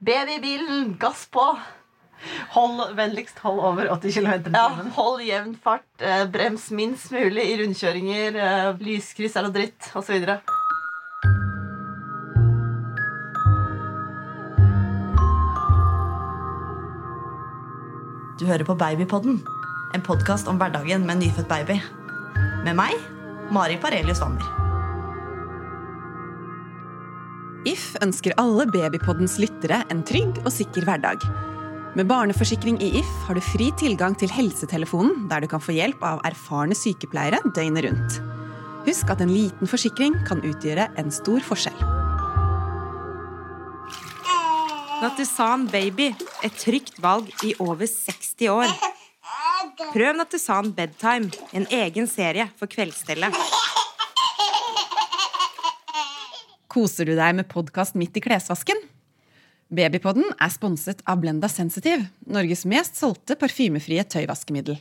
Babybilen, gass på! Hold vennligst hold over 80 km i Ja, hold jevn fart, eh, brems minst mulig i rundkjøringer, eh, lyskryss er noe dritt, osv. Du hører på Babypodden, en podkast om hverdagen med en nyfødt baby. Med meg, Mari Parelius Wammer. If ønsker alle Babypoddens lyttere en trygg og sikker hverdag. Med barneforsikring i If har du fri tilgang til helsetelefonen, der du kan få hjelp av erfarne sykepleiere døgnet rundt. Husk at en liten forsikring kan utgjøre en stor forskjell. Natusan Baby, et trygt valg i over 60 år. Prøv Natusan Bedtime, en egen serie for kveldsstellet. Koser du deg med podkast midt i klesvasken? Babypodden er sponset av Blenda Sensitive, Norges mest solgte parfymefrie tøyvaskemiddel.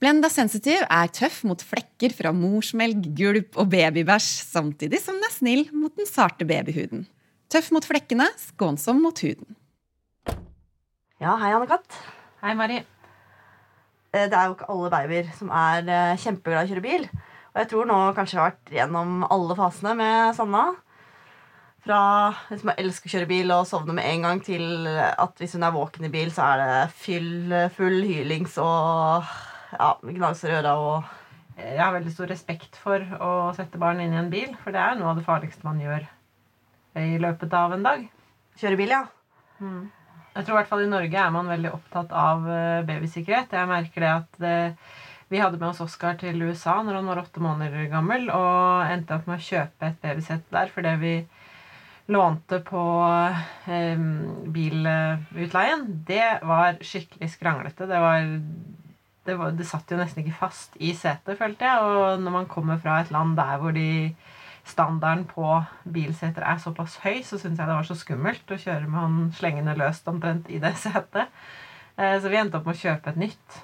Blenda Sensitive er tøff mot flekker fra morsmelk, gulp og babybæsj, samtidig som den er snill mot den sarte babyhuden. Tøff mot flekkene, skånsom mot huden. Ja, hei, Anne-Kat. Hei, Mari. Eh, Det er jo ikke alle babyer som er kjempeglade kjempeglad i å kjøre bil. Og jeg tror nå kanskje jeg har vært gjennom alle fasene med Sanna. Fra liksom, jeg elsker å kjøre bil og sovne med en gang, til at hvis hun er våken i bil, så er det fyll, full hylings og ja, gnagsår i øra og Jeg har veldig stor respekt for å sette barn inn i en bil, for det er noe av det farligste man gjør i løpet av en dag. kjøre bil, ja. Jeg tror i hvert fall i Norge er man veldig opptatt av eh, babysikkerhet. Jeg merker det at det vi hadde med oss Oskar til USA når han var åtte måneder gammel, og endte opp med å kjøpe et babysett der fordi vi lånte på eh, bilutleien. Det var skikkelig skranglete. Det var det, var, det satt jo nesten ikke fast i setet, følte jeg. Og når man kommer fra et land der hvor de standarden på bilseter er såpass høy, så syns jeg det var så skummelt å kjøre med han slengende løst omtrent i det setet. Eh, Så vi endte opp med å kjøpe et nytt.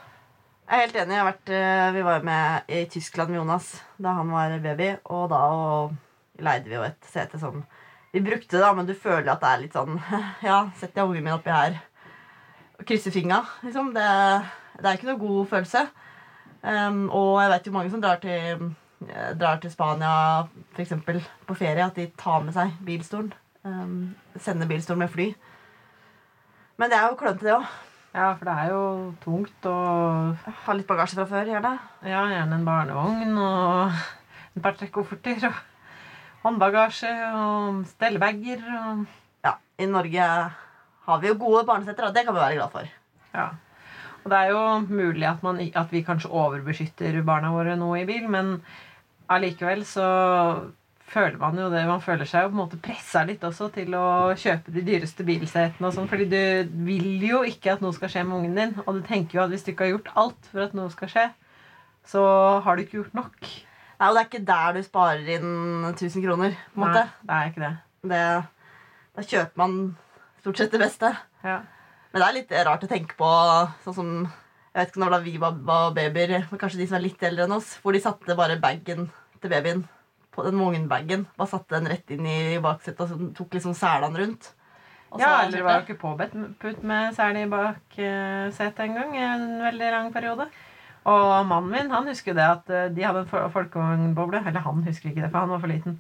Jeg er helt enig. Jeg har vært, eh, vi var jo med i Tyskland med Jonas da han var baby. Og da og leide vi jo et sete som Vi brukte det, da, men du føler at det er litt sånn Ja, setter jeg ungen min oppi her og krysser fingra, liksom. Det, det er ikke noe god følelse. Um, og jeg vet jo mange som drar til, eh, drar til Spania for eksempel, på ferie, at de tar med seg bilstolen. Um, sender bilstolen med fly. Men det er jo klønete, det òg. Ja, for det er jo tungt og Ha litt bagasje fra før, gjerne. ja, gjerne en barnevogn og et par trekkofferter. og håndbagasje og stellebager og Ja, I Norge har vi jo gode barnesetter, og det kan vi være glad for. Ja. Og det er jo mulig at, man, at vi kanskje overbeskytter barna våre nå i bil, men allikevel så føler man jo det. Man føler seg jo på en måte pressa litt også til å kjøpe de dyreste bilsetene og sånn, fordi du vil jo ikke at noe skal skje med ungen din, og du tenker jo at hvis du ikke har gjort alt for at noe skal skje, så har du ikke gjort nok. Nei, og det er ikke der du sparer inn 1000 kroner. på en måte. Nei, det er ikke det. Det, da kjøper man stort sett det beste. Ja. Men det er litt rart å tenke på sånn som Jeg vet ikke når da vi var, var babyer, men kanskje de som er litt eldre enn oss, hvor de satte bare bagen til babyen på den vognbagen. Bare satte den rett inn i baksetet og så tok liksom selene rundt. Ja, eller var jo ikke påbudt med sel i baksetet en gang i en veldig lang periode. Og mannen min han husker jo det at eh, de hadde en fol- folkevognboble. Eller han husker ikke det, for han var for liten.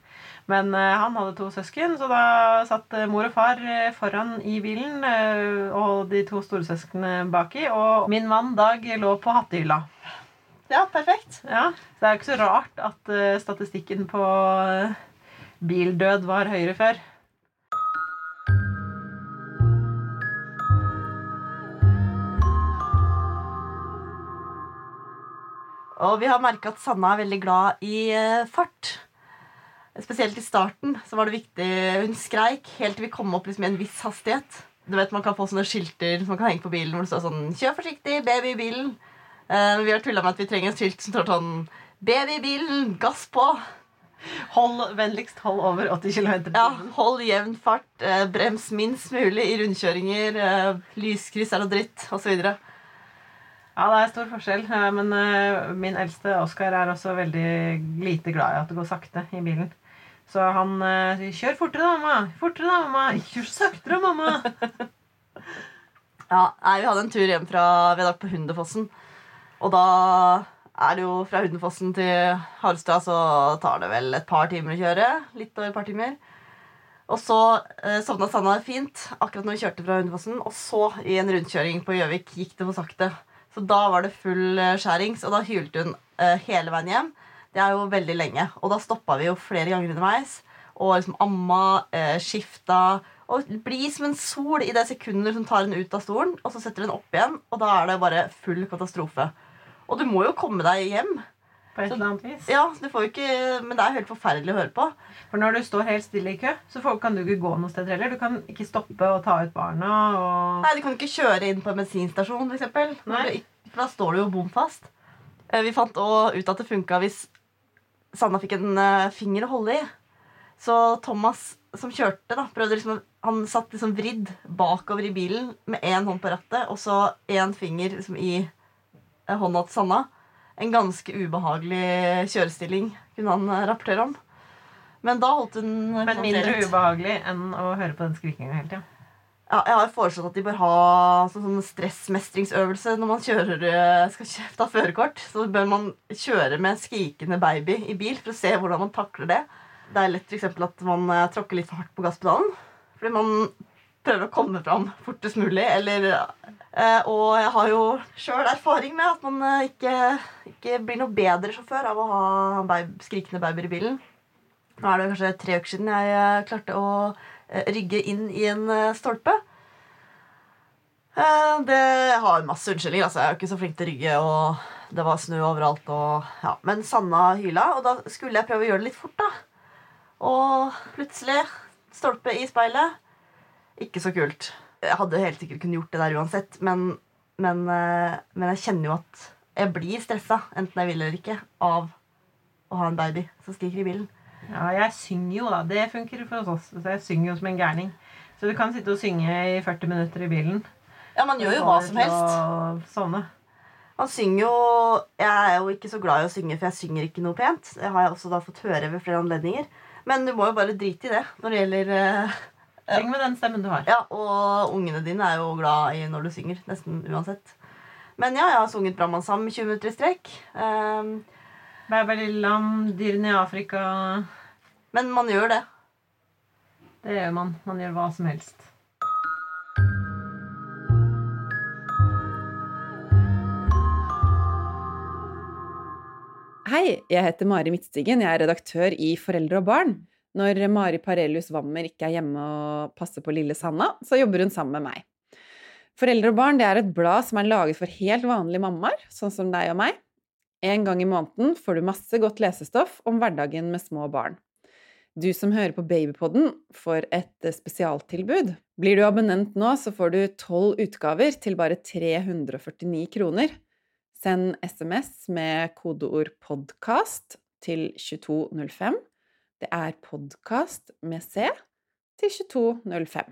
Men eh, han hadde to søsken, så da satt eh, mor og far foran i bilen. og de to storesøsknene baki. Og min mann Dag lå på hattehylla. Ja, perfekt. Ja, så det er jo ikke så rart at statistikken på bildød var høyere før. Og vi har merka at Sanna er veldig glad i eh, fart. Spesielt i starten så var det viktig Hun skreik helt til vi kom opp liksom, i en viss hastighet. Du vet, Man kan få sånne skilter som man kan henge på bilen hvor det står sånn 'Kjør forsiktig, baby i bilen'. Men vi har tulla med at vi trenger et skilt som står sånn 'Baby i bilen, gass på'. Hold vennligst hold over 80 km Ja. Hold jevn fart, eh, brems minst mulig i rundkjøringer, eh, lyskryss er noe dritt, osv. Ja, det er stor forskjell. eh, Men eh, min eldste, Oskar, er også veldig lite glad i at det går sakte i bilen. Så han eh, sier 'Kjør fortere, da, mamma!' 'Fortere, da, mamma!' kjør saktere, mamma!' Ja, nei, Vi hadde en tur hjem fra Vi på Hunderfossen. Og da er det jo fra Hundefossen til Harstad så tar det vel et par timer å kjøre. Litt over et par timer. Og så eh, sovna Sanna fint akkurat når vi kjørte fra Hundefossen. Og så, i en rundkjøring på Gjøvik, gikk det for sakte. Så da var det full eh, skjærings, og da hylte hun uh, hele veien hjem. Det er jo veldig lenge. Og da stoppa vi jo flere ganger underveis. Og liksom amma, uh, skifta. Og blir som en sol i det sekundet som tar henne ut av stolen, og så setter hun opp igjen, og da er det bare full katastrofe. Og du må jo komme deg hjem. På et eller annet vis. Ja, du får ikke, Men det er helt forferdelig å høre på. For når du står helt stille i kø, så får- kan du ikke gå noe sted heller. Du kan ikke stoppe og ta ut barna. og... Nei, Du kan ikke kjøre inn på en bensinstasjon, ikk- For da står du jo bom fast. Eh, Vi fant òg ut at det funka hvis Sanna fikk en eh, finger å holde i. Så Thomas som kjørte, da, prøvde liksom Han satt liksom vridd bakover i bilen med én hånd på rattet og så én finger liksom i eh, hånda til Sanna. En ganske ubehagelig kjørestilling, kunne han eh, rapportere om. Men da holdt hun Men mindre ubehagelig enn å høre på den skrikinga hele tida. Ja, jeg har foreslått at de bør ha sånn, sånn stressmestringsøvelse når man kjører, eh, skal ta førerkort. Så bør man kjøre med en skrikende baby i bil for å se hvordan man takler det. Det er lett for eksempel, at man eh, tråkker litt for hardt på gasspedalen. Fordi man prøver å komme fram fortest mulig. Eller, eh, og jeg har jo sjøl erfaring med at man eh, ikke, ikke blir noe bedre sjåfør av å ha skrikende babyer i bilen. Nå er det kanskje tre uker siden jeg eh, klarte å rygge inn i en stolpe. Det har masse unnskyldninger. Altså, jeg er jo ikke så flink til å rygge, og det var snø overalt. Og, ja. Men Sanna hyla, og da skulle jeg prøve å gjøre det litt fort. da. Og plutselig stolpe i speilet. Ikke så kult. Jeg hadde helt sikkert kunnet gjort det der uansett, men, men, eh, men jeg kjenner jo at jeg blir stressa, enten jeg vil eller ikke, av å ha en baby som skriker i bilen. Ja, jeg synger jo, da. Det funker for oss. Så jeg synger jo som en gærning. Så du kan sitte og synge i 40 minutter i bilen. Ja, man gjør jo hva som helst. Og sovne. Han synger jo Jeg er jo ikke så glad i å synge, for jeg synger ikke noe pent. Det har jeg også da fått høre ved flere anledninger. Men du må jo bare drite i det når det gjelder eh, Syng med den stemmen du har. Ja, og ungene dine er jo glad i når du synger. Nesten uansett. Men ja, jeg har sunget Brahmansam 20 minutter i strekk. Um, Bæbælillam, dyrene i Afrika men man gjør det. Det gjør man. Man gjør hva som helst. Hei, jeg heter Mari Midtstigen. Jeg er redaktør i Foreldre og barn. Når Mari Parelius Wammer ikke er hjemme og passer på lille Sanna, så jobber hun sammen med meg. Foreldre og barn det er et blad som er laget for helt vanlige mammaer, sånn som deg og meg. En gang i måneden får du masse godt lesestoff om hverdagen med små barn. Du som hører på Babypodden, får et spesialtilbud. Blir du abonnent nå, så får du tolv utgaver til bare 349 kroner. Send SMS med kodeord 'podkast' til 2205. Det er 'podkast' med C til 2205.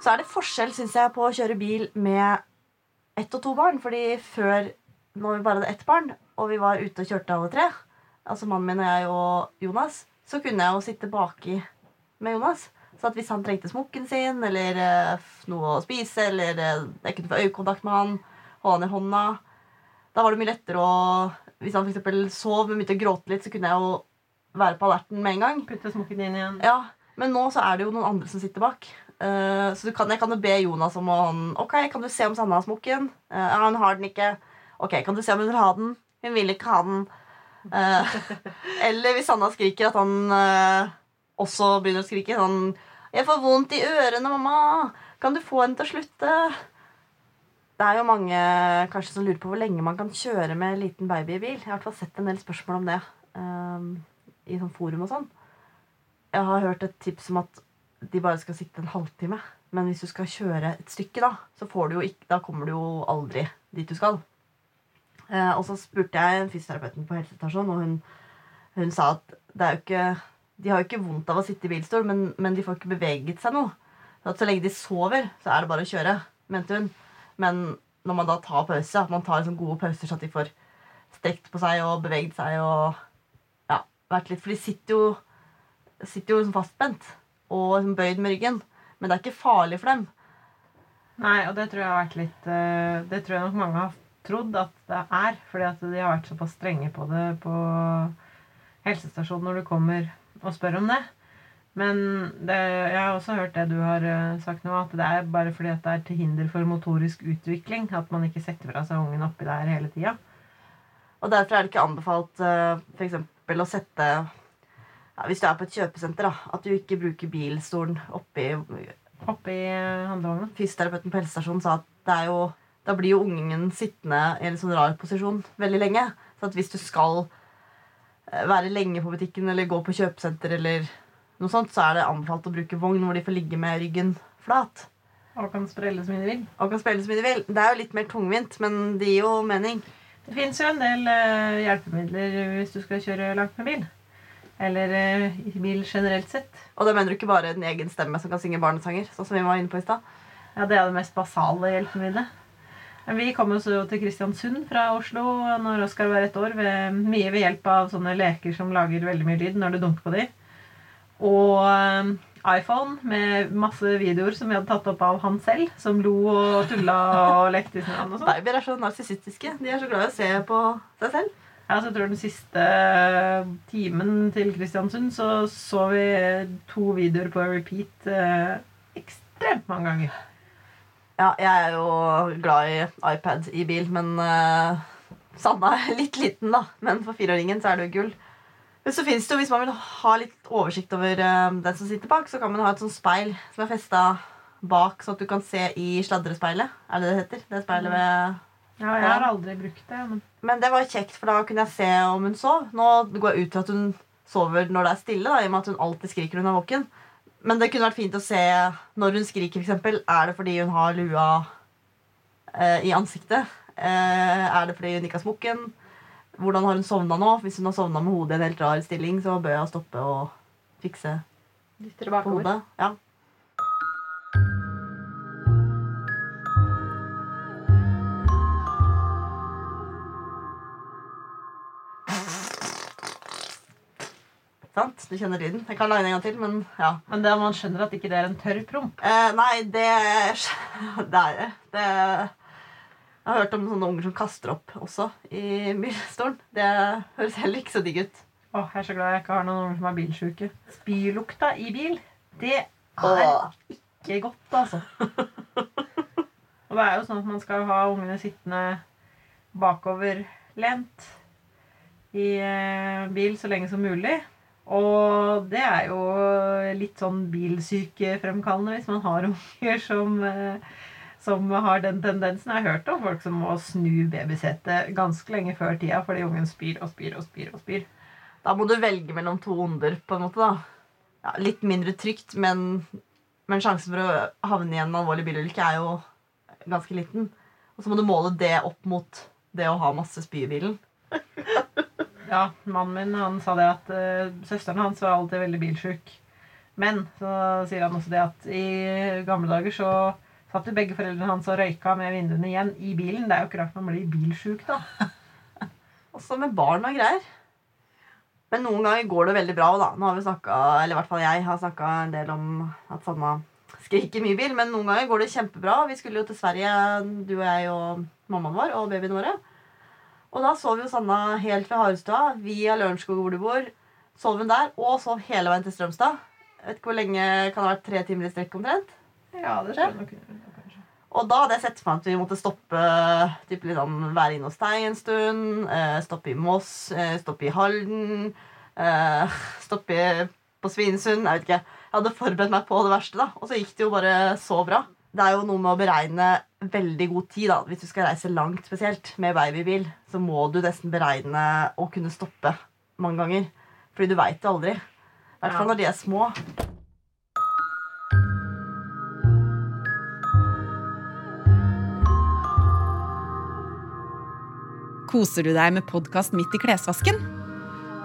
Så er det forskjell, syns jeg, på å kjøre bil med ett og to barn. Fordi før, når vi bare hadde ett barn, og vi var ute og kjørte alle tre, altså mannen min og jeg og Jonas, så kunne jeg jo sitte baki med Jonas. Så hvis han trengte smokken sin, eller eh, noe å spise, eller eh, jeg kunne få øyekontakt med han, holde han i hånda, da var det mye lettere å Hvis han eksempel sov og begynte å gråte litt, så kunne jeg jo være på alerten med en gang. Putte smokken inn igjen. Ja, Men nå så er det jo noen andre som sitter bak. Uh, så du kan, jeg kan jo be Jonas om å han, Ok, kan du se om Sanne har smokken? Eh, ja, hun har den ikke. Ok, Kan du se om hun vil ha den? Hun vil ikke ha den. Uh, eller hvis Sanna skriker, at han eh, også begynner å skrike. Sånn 'Jeg får vondt i ørene, mamma. Kan du få henne til å slutte?' Det er jo mange kanskje som lurer på hvor lenge man kan kjøre med en liten baby i bil. Jeg har i hvert fall sett en del spørsmål om det um, i sånn forum og sånn. Jeg har hørt et tips om at de bare skal sitte en halvtime. Men hvis du skal kjøre et stykke, da, så får du jo ikke, da kommer du jo aldri dit du skal. Uh, og så spurte jeg fysioterapeuten på helsestasjonen, og hun, hun sa at det er jo ikke, de har jo ikke vondt av å sitte i bilstol, men, men de får ikke beveget seg noe. Så, lenge de sover, så er det bare å kjøre, mente hun. Men når man da tar pause, at man tar liksom gode pauser så at de får strekt på seg og beveget seg og ja, vært litt For de sitter jo, sitter jo liksom fastspent og liksom bøyd med ryggen. Men det er ikke farlig for dem. Nei, og det tror jeg har vært litt eh, Det tror jeg nok mange har trodd at det er. Fordi at de har vært såpass strenge på det på helsestasjonen når du kommer og spør om det. Men det, jeg har også hørt det du har eh, sagt nå, at det er bare fordi at det er til hinder for motorisk utvikling. At man ikke setter fra seg ungen oppi der hele tida. Og derfor er det ikke anbefalt uh, for eksempel å sette ja, Hvis du er på et kjøpesenter, da, at du ikke bruker bilstolen oppi Oppi eh, handlevogna. Fysioterapeuten på helsestasjonen sa at det er jo, da blir jo ungen sittende i en sånn rar posisjon veldig lenge. Så hvis du skal eh, være lenge på butikken eller gå på kjøpesenter, eller noe sånt, så er det anbefalt å bruke vogn hvor de får ligge med ryggen flat. Og kan sprelle som de vil. Og kan sprelle som de vil. Det er jo litt mer tungvint, men det gir jo mening. Det fins jo en del eh, hjelpemidler hvis du skal kjøre langt med bil. Eller i bil generelt sett. Og da mener du ikke bare en egen stemme som kan synge barnesanger? sånn som vi var inne på i sted. Ja, det er det mest basale hjelpemiddelet. Vi kom oss jo til Kristiansund fra Oslo når Oskar var ett år. Ved, mye ved hjelp av sånne leker som lager veldig mye lyd når du dunker på de. Og eh, iPhone med masse videoer som vi hadde tatt opp av han selv. Som lo og tulla og lekte i snøen og sånn. Babyer er så narsissistiske. De er så glad i å se på seg selv. Ja, så jeg tror Den siste timen til Kristiansund så så vi to videoer på repeat eh, ekstremt mange ganger. Ja, jeg er jo glad i iPad i bil, men eh, Sanna er litt liten, da. Men for fireåringen så er det jo gull. Men så finnes det jo, Hvis man vil ha litt oversikt over uh, den som sitter bak, så kan man ha et sånt speil som er festa bak, sånn at du kan se i sladrespeilet. Er det det heter? Det speilet ved Ja, jeg har aldri brukt det. men... Men det var kjekt, for da kunne jeg se om hun sov. Nå går jeg ut til at hun sover når det er stille, da, i og med at hun alltid skriker når hun er våken. Men det kunne vært fint å se når hun skriker, eksempel. Er det fordi hun har lua eh, i ansiktet? Eh, er det fordi hun ikke har smokken? Hvordan har hun sovna nå? Hvis hun har sovna med hodet i en helt rar stilling, så bør jeg stoppe og fikse Dytter på hodet. Ja. Du kjenner lyden. Jeg kan lage den en gang til, men ja. Men det, man skjønner at ikke det er en tørr promp. Eh, nei, det Det er det. Jeg har hørt om sånne unger som kaster opp også i bilstolen. Det høres heller ikke så digg ut. Åh, Jeg er så glad jeg ikke har noen unger som er bilsjuke. Spylukta i bil, det er Åh. ikke godt, altså. Og det er jo sånn at man skal ha ungene sittende bakoverlent i eh, bil så lenge som mulig. Og det er jo litt sånn bilsykefremkallende hvis man har unger som, eh, som har den tendensen. Jeg har hørt om folk som må snu babysetet ganske lenge før tida fordi ungen spyr og spyr og spyr. og spyr. Da må du velge mellom to onder, på en måte. da. Ja, litt mindre trygt, men, men sjansen for å havne i en alvorlig bilulykke er jo ganske liten. Og så må du måle det opp mot det å ha masse spy i bilen. Ja, mannen min han sa det at uh, søsteren hans var alltid veldig bilsjuk. Men så sier han også det at i gamle dager så satt jo begge foreldrene hans og røyka med vinduene igjen i bilen. Det er jo ikke rart man blir bilsjuk, da. Også med barn og greier. Men noen ganger går det veldig bra. Da. Nå har vi snakket, eller i hvert fall jeg har snakka en del om at Sanna skriker mye bil. Men noen ganger går det kjempebra. Vi skulle jo til Sverige, du og jeg og mammaen vår og babyene våre. Og da sov jo Sanna helt fra Harestua via Lørenskog, hvor du bor. Sov hun der, og sov hele veien til Strømstad. Vet ikke hvor lenge kan det ha vært tre timer i strekk omtrent. Ja, det skjer kanskje. Og da hadde jeg sett for meg at vi måtte stoppe typ, liksom, være inne hos deg en stund. Eh, stoppe i Moss, eh, stoppe i Halden, eh, stoppe på Svinesund. Jeg vet ikke. Jeg hadde forberedt meg på det verste, da. Og så gikk det jo bare så bra. Det er jo noe med å beregne veldig god tid. da. Hvis du skal reise langt, spesielt med babybil, så må du nesten beregne å kunne stoppe mange ganger. Fordi du veit det aldri. I hvert fall når de er små. Koser du deg med podkast midt i klesvasken?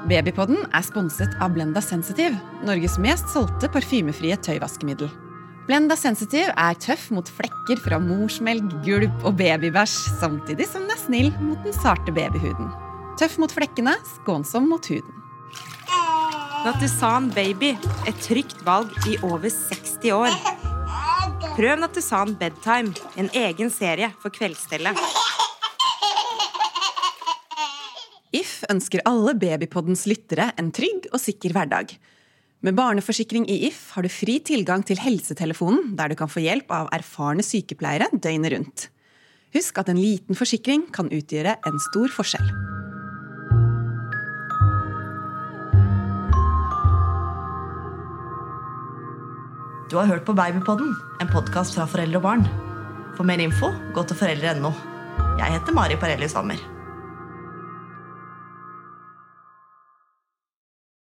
Babypodden er sponset av Blenda Sensitive, Norges mest solgte parfymefrie tøyvaskemiddel. Blenda Sensitive er tøff mot flekker fra morsmelk, gulp og babybæsj, samtidig som den er snill mot den sarte babyhuden. Tøff mot flekkene, skånsom mot huden. Nattusan Baby, et trygt valg i over 60 år. Prøv Nattusan Bedtime, en egen serie for kveldsstellet. Ønsker alle Babypoddens lyttere en trygg og sikker hverdag. Med barneforsikring i If har du fri tilgang til helsetelefonen, der du kan få hjelp av erfarne sykepleiere døgnet rundt. Husk at en liten forsikring kan utgjøre en stor forskjell. Du har hørt på Babypodden, en podkast fra foreldre og barn. For mer info, gå til foreldre.no. Jeg heter Mari Parelli Stammer.